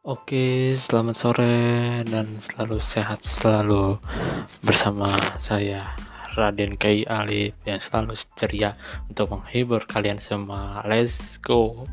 Oke, selamat sore dan selalu sehat selalu bersama saya Raden Kai Alif yang selalu ceria untuk menghibur kalian semua. Let's go.